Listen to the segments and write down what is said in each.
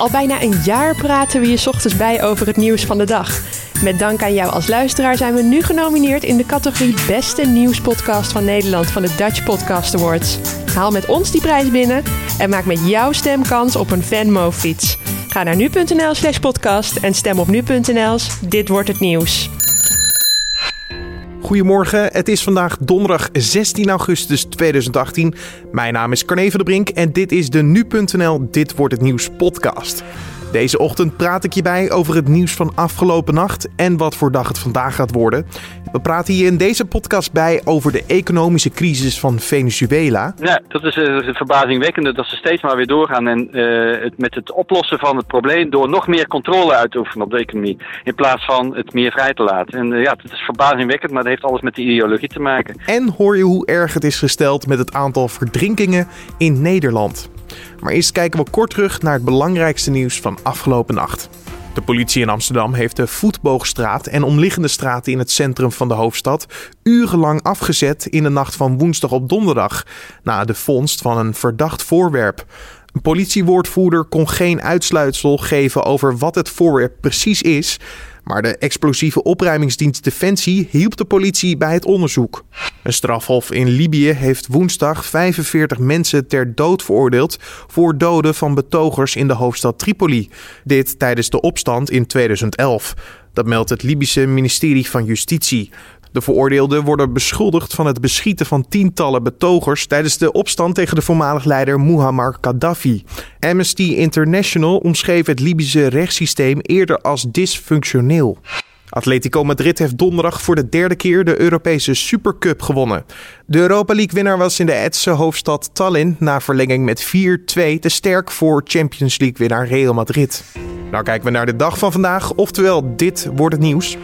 Al bijna een jaar praten we je ochtends bij over het nieuws van de dag. Met dank aan jou als luisteraar zijn we nu genomineerd in de categorie Beste Nieuwspodcast van Nederland van de Dutch Podcast Awards. Haal met ons die prijs binnen en maak met jouw stem kans op een Venmo-fiets. Ga naar nu.nl slash podcast en stem op nu.nl. Dit wordt het nieuws. Goedemorgen, het is vandaag donderdag 16 augustus 2018. Mijn naam is Carne van der Brink en dit is de Nu.nl Dit Wordt Het Nieuws podcast. Deze ochtend praat ik je bij over het nieuws van afgelopen nacht en wat voor dag het vandaag gaat worden. We praten hier in deze podcast bij over de economische crisis van Venezuela. Ja, dat is uh, verbazingwekkende dat ze steeds maar weer doorgaan en, uh, het, met het oplossen van het probleem door nog meer controle uit te oefenen op de economie. In plaats van het meer vrij te laten. En uh, ja, het is verbazingwekkend, maar dat heeft alles met de ideologie te maken. En hoor je hoe erg het is gesteld met het aantal verdrinkingen in Nederland. Maar eerst kijken we kort terug naar het belangrijkste nieuws van afgelopen nacht. De politie in Amsterdam heeft de Voetboogstraat en omliggende straten in het centrum van de hoofdstad urenlang afgezet in de nacht van woensdag op donderdag, na de vondst van een verdacht voorwerp. Een politiewoordvoerder kon geen uitsluitsel geven over wat het voorwerp precies is, maar de explosieve opruimingsdienst Defensie hielp de politie bij het onderzoek. Een strafhof in Libië heeft woensdag 45 mensen ter dood veroordeeld voor doden van betogers in de hoofdstad Tripoli. Dit tijdens de opstand in 2011. Dat meldt het Libische ministerie van Justitie. De veroordeelden worden beschuldigd van het beschieten van tientallen betogers tijdens de opstand tegen de voormalig leider Muammar Gaddafi. Amnesty International omschreef het Libische rechtssysteem eerder als dysfunctioneel. Atletico Madrid heeft donderdag voor de derde keer de Europese Supercup gewonnen. De Europa League-winnaar was in de Etse hoofdstad Tallinn na verlenging met 4-2 te sterk voor Champions League-winnaar Real Madrid. Nou kijken we naar de dag van vandaag, oftewel dit wordt het nieuws.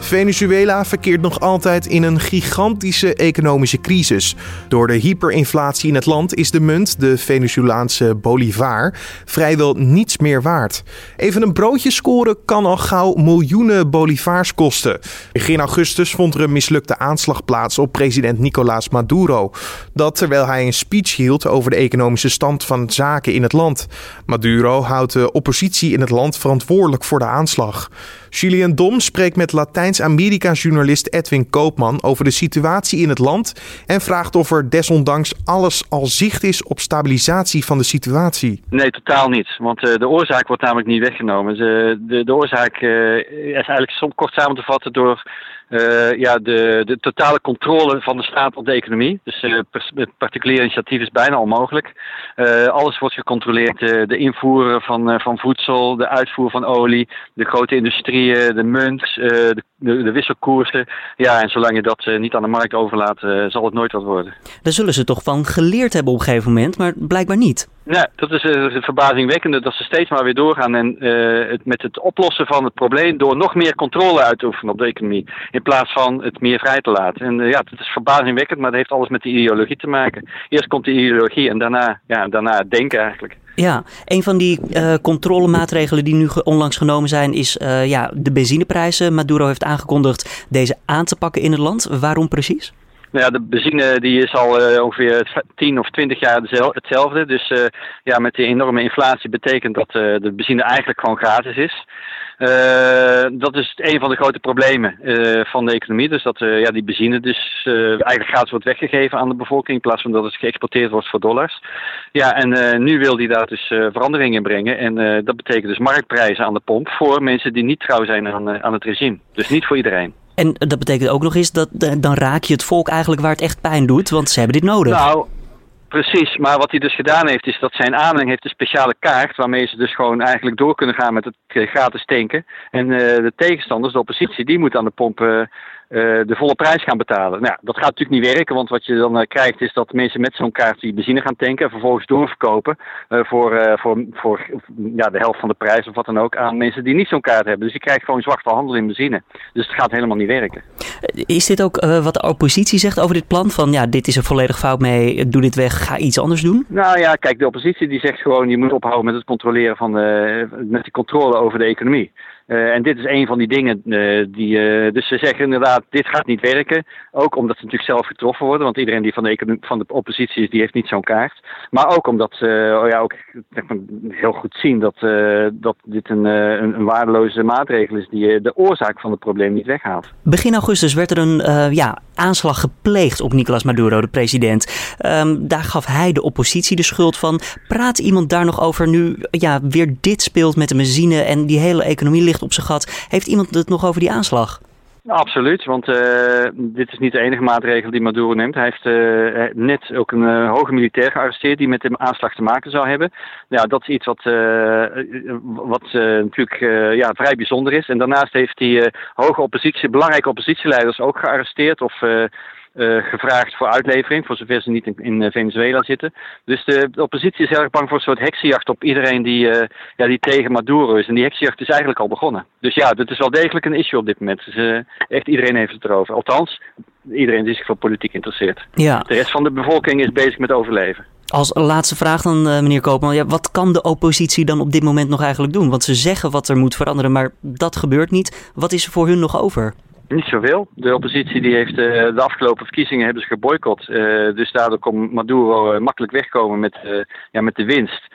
Venezuela verkeert nog altijd in een gigantische economische crisis. Door de hyperinflatie in het land is de munt, de Venezolaanse bolivar, vrijwel niets meer waard. Even een broodje scoren kan al gauw miljoenen bolivars kosten. Begin augustus vond er een mislukte aanslag plaats op president Nicolás Maduro. Dat terwijl hij een speech hield over de economische stand van zaken in het land. Maduro houdt de oppositie in het land verantwoordelijk voor de aanslag. Julian Dom spreekt met Latijns-Amerika-journalist Edwin Koopman over de situatie in het land en vraagt of er desondanks alles al zicht is op stabilisatie van de situatie. Nee, totaal niet. Want uh, de oorzaak wordt namelijk niet weggenomen. De, de, de oorzaak uh, is eigenlijk soms kort samen te vatten door uh, ja, de, de totale controle van de staat op de economie. Dus uh, particulier initiatief is bijna onmogelijk. Uh, alles wordt gecontroleerd. de invoer van, van voedsel, de uitvoer van olie, de grote industrieën, de munt, de, de, de, wisselkoersen. Ja, en zolang je dat niet aan de markt overlaat, zal het nooit wat worden. Daar zullen ze toch van geleerd hebben op een gegeven moment, maar blijkbaar niet. Ja, dat is uh, verbazingwekkende dat ze steeds maar weer doorgaan en het, met het oplossen van het probleem door nog meer controle uit te oefenen op de economie. In plaats van het meer vrij te laten. En ja, dat is verbazingwekkend, maar dat heeft alles met de ideologie te maken. Eerst komt de ideologie en daarna, ja, daarna het denken eigenlijk. Ja, een van die uh, controlemaatregelen die nu onlangs genomen zijn is uh, ja, de benzineprijzen. Maduro heeft aangekondigd deze aan te pakken in het land. Waarom precies? Nou ja, de benzine die is al uh, ongeveer 10 of 20 jaar hetzelfde. Dus ja, met die enorme inflatie betekent dat de benzine eigenlijk gewoon gratis is. Dat is een van de grote problemen van de economie. Dus dat ja, die benzine dus eigenlijk gratis wordt weggegeven aan de bevolking in plaats van dat het geëxporteerd wordt voor dollars. Ja, en nu wil die daar dus verandering in brengen. En dat betekent dus marktprijzen aan de pomp voor mensen die niet trouw zijn aan, aan het regime. Dus niet voor iedereen. En dat betekent ook nog eens dat dan raak je het volk eigenlijk waar het echt pijn doet, want ze hebben dit nodig. Nou, precies. Maar wat hij dus gedaan heeft, is dat zijn aanhang heeft een speciale kaart waarmee ze dus gewoon eigenlijk door kunnen gaan met het gratis tanken. En uh, de tegenstanders, de oppositie, die moeten aan de pomp uh, de volle prijs gaan betalen. Nou, dat gaat natuurlijk niet werken, want wat je dan uh, krijgt is dat mensen met zo'n kaart die benzine gaan tanken en vervolgens doorverkopen uh, voor, voor, voor ja, de helft van de prijs of wat dan ook aan mensen die niet zo'n kaart hebben. Dus je krijgt gewoon zwarte handel in benzine. Dus het gaat helemaal niet werken. Is dit ook wat de oppositie zegt over dit plan? Van ja, dit is er volledig fout mee, doe dit weg, ga iets anders doen? Nou ja, kijk, de oppositie die zegt gewoon je moet ophouden met het controleren van de, met die controle over de economie. En dit is een van die dingen die. dus ze zeggen inderdaad, dit gaat niet werken. Ook omdat ze natuurlijk zelf getroffen worden. Want iedereen die van de, van de oppositie is, die heeft niet zo'n kaart. Maar ook omdat ze oh ja, ook heel goed zien dat, dat dit een, een, een, waardeloze maatregel is die de oorzaak van het probleem niet weghaalt. Begin augustus werd er een ja, aanslag gepleegd op Nicolas Maduro, de president. Ehm, daar gaf hij de oppositie de schuld van. Praat iemand daar nog over nu ja, weer dit speelt met de benzine en die hele economie ligt op zijn gat? Heeft iemand het nog over die aanslag? Absoluut, want uh, dit is niet de enige maatregel die Maduro neemt. Hij heeft uh, net ook een uh, hoge militair gearresteerd die met de aanslag te maken zou hebben. Ja, dat is iets wat, wat natuurlijk ja, vrij bijzonder is. En daarnaast heeft hij hoge oppositie, belangrijke oppositieleiders ook gearresteerd of uh, gevraagd voor uitlevering, voor zover ze niet in, in eh, Venezuela zitten. Dus de, de, oppositie is erg bang voor een soort heksenjacht op iedereen die, uh, ja, die tegen Maduro is. En die heksenjacht is eigenlijk al begonnen. Dus ja, dat is wel degelijk een issue op dit moment. Dus, uh, echt iedereen heeft het erover. Althans, iedereen die zich voor politiek interesseert. Ja. De rest van de bevolking is bezig met overleven. Als laatste vraag dan, meneer Koopman. Ja, wat kan de oppositie dan op dit moment nog eigenlijk doen? Want ze zeggen wat er moet veranderen, maar dat gebeurt niet. Wat is er voor hun nog over? Niet zoveel. De oppositie die heeft uh, de afgelopen verkiezingen hebben ze geboycott. Uh, dus daardoor kon Maduro uh, makkelijk wegkomen met, ja, met de winst.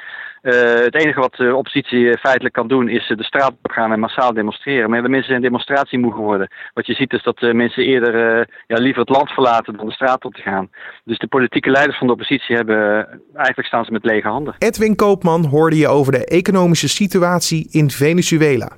het enige wat de oppositie feitelijk kan doen is de straat op gaan en massaal demonstreren. Maar de mensen zijn demonstratie moe geworden. Wat je ziet is dat mensen eerder ja, liever het land verlaten dan de straat op te gaan. Dus de politieke leiders van de oppositie hebben eigenlijk staan ze met lege handen. Edwin Koopman hoorde je over de economische situatie in Venezuela.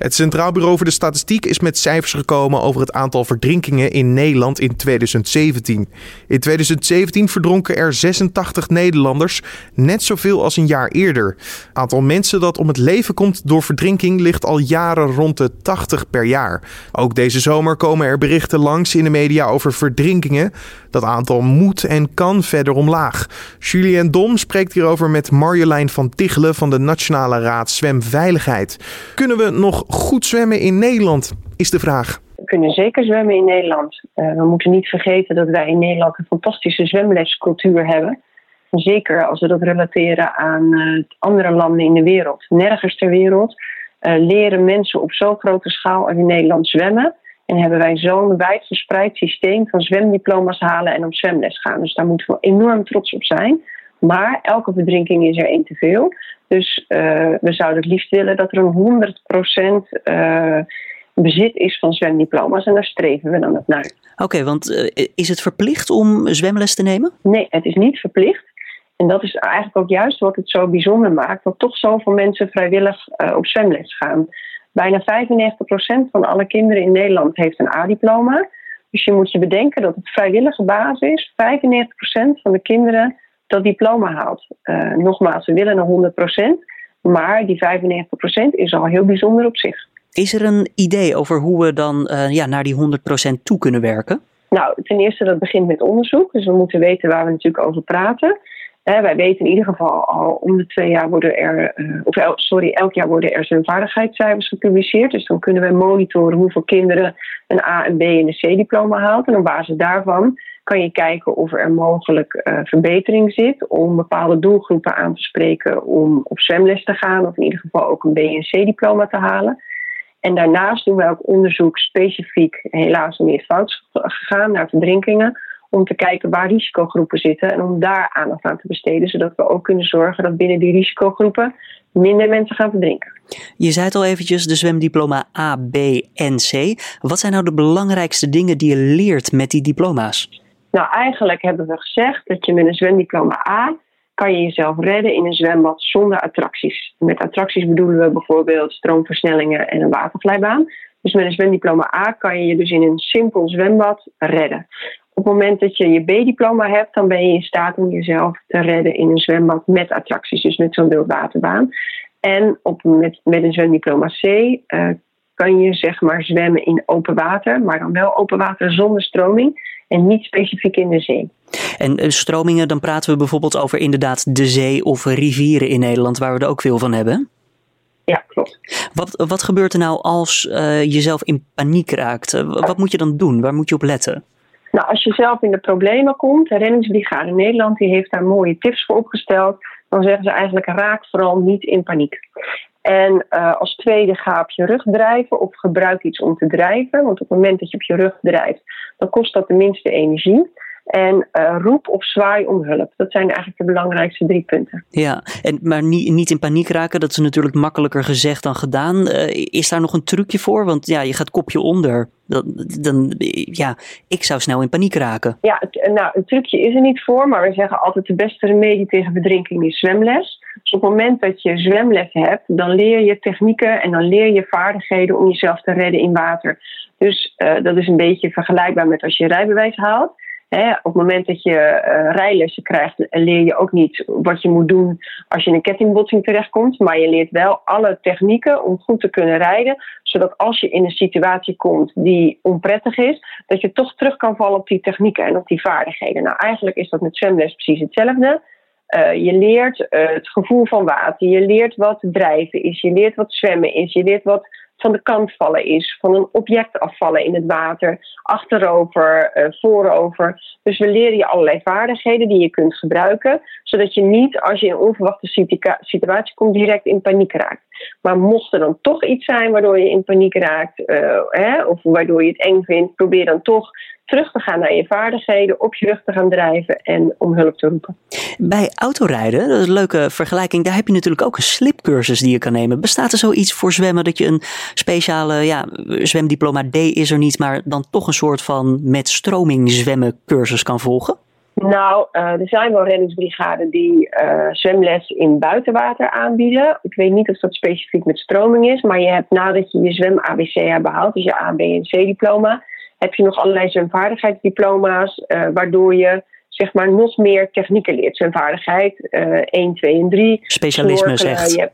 Het Centraal Bureau voor de Statistiek is met cijfers gekomen over het aantal verdrinkingen in Nederland in 2017. In 2017 verdronken er 86 Nederlanders, net zoveel als een jaar eerder. Het aantal mensen dat om het leven komt door verdrinking ligt al jaren rond de 80 per jaar. Ook deze zomer komen er berichten langs in de media over verdrinkingen. Dat aantal moet en kan verder omlaag. Julien Dom spreekt hierover met Marjolein van Tichelen van de Nationale Raad Zwemveiligheid. Kunnen we nog goed zwemmen in Nederland, is de vraag. We kunnen zeker zwemmen in Nederland. Uh, we moeten niet vergeten dat wij in Nederland een fantastische zwemlescultuur hebben. Zeker als we dat relateren aan uh, andere landen in de wereld. Nergens ter wereld uh, leren mensen op zo'n grote schaal als in Nederland zwemmen. En hebben wij zo'n wijd verspreid systeem van zwemdiploma's halen en op zwemles gaan. Dus daar moeten we enorm trots op zijn. Maar elke verdrinking is er één te veel. Dus uh, we zouden het liefst willen dat er een 100% uh, eh, bezit is van zwemdiploma's. En daar streven we dan het naar. Oké, want uh, is het verplicht om zwemles te nemen? Nee, het is niet verplicht. En dat is eigenlijk ook juist wat het zo bijzonder maakt. Dat toch zoveel mensen vrijwillig op zwemles gaan. Bijna 95% van alle kinderen in Nederland heeft een A-diploma. Dus je moet je bedenken dat het vrijwillige basis 95% van de kinderen dat diploma haalt. Uh, nogmaals, we willen naar 100%, maar die 95% is al heel bijzonder op zich. Is er een idee over hoe we dan uh, ja, naar die 100% toe kunnen werken? Nou, ten eerste dat begint met onderzoek. Dus we moeten weten waar we natuurlijk over praten. Uh, wij weten in ieder geval al om de twee jaar worden er, uh, of el, sorry, elk jaar worden er zijn vaardigheidscijfers gepubliceerd. Dus dan kunnen we monitoren hoeveel kinderen een A, een B en een C diploma haalt. En op basis daarvan kan je kijken of er mogelijk uh, verbetering zit om bepaalde doelgroepen aan te spreken om op zwemles te gaan of in ieder geval ook een B en C diploma te halen. En daarnaast doen we ook onderzoek specifiek, helaas meer fout gegaan, naar verdrinkingen. Om te kijken waar risicogroepen zitten en om daar aandacht aan te besteden. Zodat we ook kunnen zorgen dat binnen die risicogroepen minder mensen gaan verdrinken. Je zei het al eventjes, de zwemdiploma A, B en C. Wat zijn nou de belangrijkste dingen die je leert met die diploma's? Nou, eigenlijk hebben we gezegd dat je met een zwemdiploma A kan je jezelf redden in een zwembad zonder attracties. Met attracties bedoelen we bijvoorbeeld stroomversnellingen en een waterglijbaan. Dus met een zwemdiploma A kan je je dus in een simpel zwembad redden. Op het moment dat je je B-diploma hebt, dan ben je in staat om jezelf te redden in een zwembad met attracties, dus met zo'n wildwaterbaan. En op, met, met een zwemdiploma C uh, kan je zeg maar zwemmen in open water, maar dan wel open water zonder stroming en niet specifiek in de zee. En uh, stromingen, dan praten we bijvoorbeeld over inderdaad de zee of rivieren in Nederland, waar we er ook veel van hebben. Ja, klopt. Wat, wat gebeurt er nou als uh, je zelf in paniek raakt? wat moet je dan doen? Waar moet je op letten? Nou, als je zelf in de problemen komt, de reddingsbrigade Nederland die heeft daar mooie tips voor opgesteld. Dan zeggen ze eigenlijk raak vooral niet in paniek. En uh, als tweede ga op je rug drijven of gebruik iets om te drijven. Want op het moment dat je op je rug drijft, dan kost dat de minste energie. En uh, roep of zwaai om hulp. Dat zijn eigenlijk de belangrijkste drie punten. Ja, en, maar niet, niet in paniek raken, dat is natuurlijk makkelijker gezegd dan gedaan. Uh, is daar nog een trucje voor? Want ja, je gaat kopje onder. Dan, dan, ja, ik zou snel in paniek raken. Ja, het, nou, een trucje is er niet voor, maar we zeggen altijd de beste remedie tegen verdrinking is zwemles. Dus op het moment dat je zwemles hebt, dan leer je technieken en dan leer je vaardigheden om jezelf te redden in water. Dus uh, dat is een beetje vergelijkbaar met als je rijbewijs haalt. Op het moment dat je uh, rijlessen krijgt, leer je ook niet wat je moet doen als je in een kettingbotsing terechtkomt. Maar je leert wel alle technieken om goed te kunnen rijden. Zodat als je in een situatie komt die onprettig is, dat je toch terug kan vallen op die technieken en op die vaardigheden. Nou, eigenlijk is dat met zwemles precies hetzelfde. Uh, je leert uh, het gevoel van water, je leert wat drijven is, je leert wat zwemmen is, je leert wat van de kant vallen is, van een object afvallen in het water, achterover, uh, voorover. Dus we leren je allerlei vaardigheden die je kunt gebruiken, zodat je niet als je in een onverwachte situatie komt direct in paniek raakt. Maar mocht er dan toch iets zijn waardoor je in paniek raakt, uh, hè, of waardoor je het eng vindt, probeer dan toch terug te gaan naar je vaardigheden, op je rug te gaan drijven en om hulp te roepen. Bij autorijden, dat is een leuke vergelijking, daar heb je natuurlijk ook een slipcursus die je kan nemen. Bestaat er zoiets voor zwemmen dat je een speciale, ja, zwemdiploma D is er niet, maar dan toch een soort van met stroming zwemmen cursus kan volgen? Nou, uh, er zijn wel reddingsbrigaden die uh, zwemles in buitenwater aanbieden. Ik weet niet of dat specifiek met stroming is, maar je hebt nadat je je zwem-ABC hebt behaald, dus je A, B en C diploma, heb je nog allerlei zwemvaardigheidsdiploma's, uh, waardoor je zeg maar nog meer technieken leert. Zwemvaardigheid uh, 1, 2 en 3. Specialisme zegt. Je,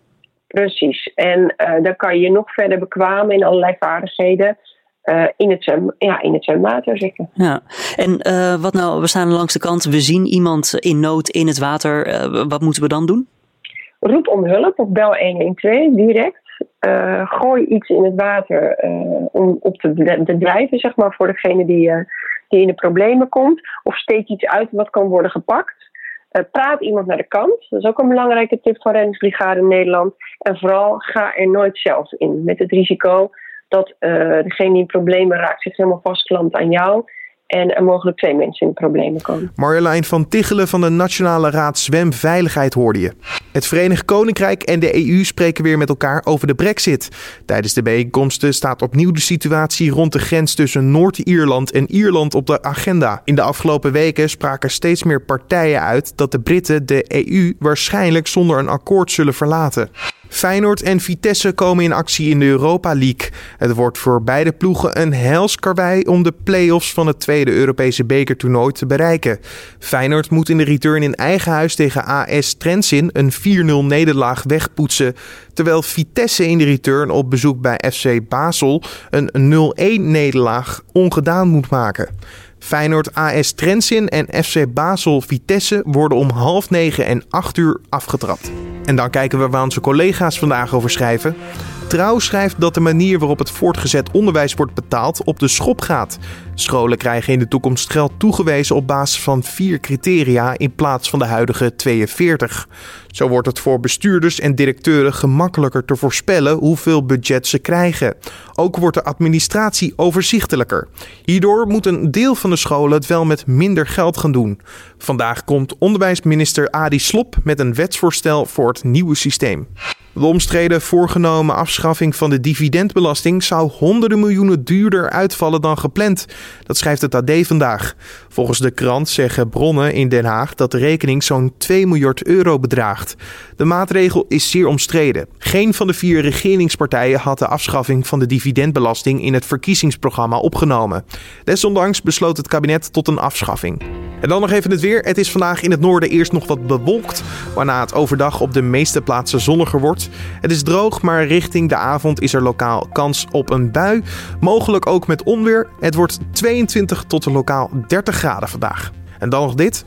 precies. En uh, dan kan je nog verder bekwamen in allerlei vaardigheden. Uh, in, het zwem, ja, in het zwemwater zitten. Ja, en uh, wat nou, we staan langs de kant, we zien iemand in nood in het water. Wat moeten we dan doen? Roep om hulp of bel 112 direct. Gooi iets in het water om op te, te drijven, zeg maar, voor degene die, die in de problemen komt. Of steek iets uit wat kan worden gepakt. Praat iemand naar de kant. Dat is ook een belangrijke tip van Reddingsbrigade in Nederland. En vooral ga er nooit zelf in. Met het risico dat degene die problemen raakt zich helemaal vastklampt aan jou en er mogelijk twee mensen in problemen komen. Marjolein van Tichelen van de Nationale Raad Zwemveiligheid hoorde je. Het Verenigd Koninkrijk en de EU spreken weer met elkaar over de brexit. Tijdens de bijeenkomsten staat opnieuw de situatie rond de grens tussen Noord-Ierland en Ierland op de agenda. In de afgelopen weken spraken steeds meer partijen uit dat de Britten de EU waarschijnlijk zonder een akkoord zullen verlaten. Feyenoord en Vitesse komen in actie in de Europa League. Het wordt voor beide ploegen een helskarwei om de play-offs van het tweede Europese bekertoernooi te bereiken. Feyenoord moet in de return in eigen huis tegen AS Trensin een 4-0 nederlaag wegpoetsen. Terwijl Vitesse in de return op bezoek bij FC Basel een 0-1 nederlaag ongedaan moet maken. Feyenoord AS Trensin en FC Basel Vitesse worden om half negen en acht uur afgetrapt. En dan kijken we waar onze collega's vandaag over schrijven. Trouw schrijft dat de manier waarop het voortgezet onderwijs wordt betaald op de schop gaat. Scholen krijgen in de toekomst geld toegewezen op basis van vier criteria in plaats van de huidige 42. Zo wordt het voor bestuurders en directeuren gemakkelijker te voorspellen hoeveel budget ze krijgen. Ook wordt de administratie overzichtelijker. Hierdoor moet een deel van de scholen het wel met minder geld gaan doen. Vandaag komt onderwijsminister Adi Slop met een wetsvoorstel voor het nieuwe systeem. De omstreden voorgenomen afschaffing van de dividendbelasting zou honderden miljoenen duurder uitvallen dan gepland. Dat schrijft het AD vandaag. Volgens de krant zeggen bronnen in Den Haag dat de rekening zo'n 2 miljard euro bedraagt. De maatregel is zeer omstreden. Geen van de vier regeringspartijen had de afschaffing van de dividendbelasting in het verkiezingsprogramma opgenomen. Desondanks besloot het kabinet tot een afschaffing. En dan nog even het weer. Het is vandaag in het noorden eerst nog wat bewolkt, waarna het overdag op de meeste plaatsen zonniger wordt. Het is droog, maar richting de avond is er lokaal kans op een bui. Mogelijk ook met onweer. Het wordt 22 tot lokaal 30 graden vandaag. En dan nog dit.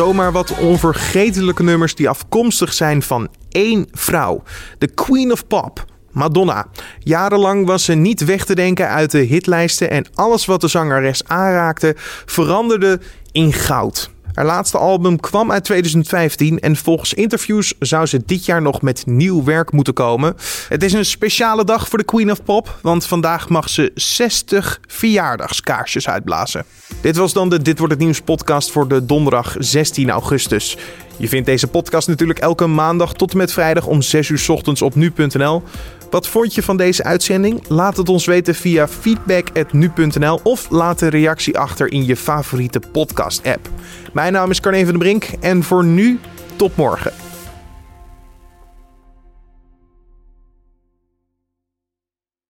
Zomaar wat onvergetelijke nummers die afkomstig zijn van één vrouw. De Queen of Pop. Madonna. Jarenlang was ze niet weg te denken uit de hitlijsten en alles wat de zangeres aanraakte veranderde in goud. Haar laatste album kwam uit 2015 en volgens interviews zou ze dit jaar nog met nieuw werk moeten komen. Het is een speciale dag voor de Queen of Pop, want vandaag mag ze 60 verjaardagskaarsjes uitblazen. Dit was dan de Dit wordt het nieuws podcast voor de donderdag 16 augustus. Je vindt deze podcast natuurlijk elke maandag tot en met vrijdag om 6 uur ochtends op nu.nl. Wat vond je van deze uitzending? Laat het ons weten via feedback.nu.nl of laat een reactie achter in je favoriete podcast-app. Mijn naam is Carne van den Brink en voor nu, tot morgen.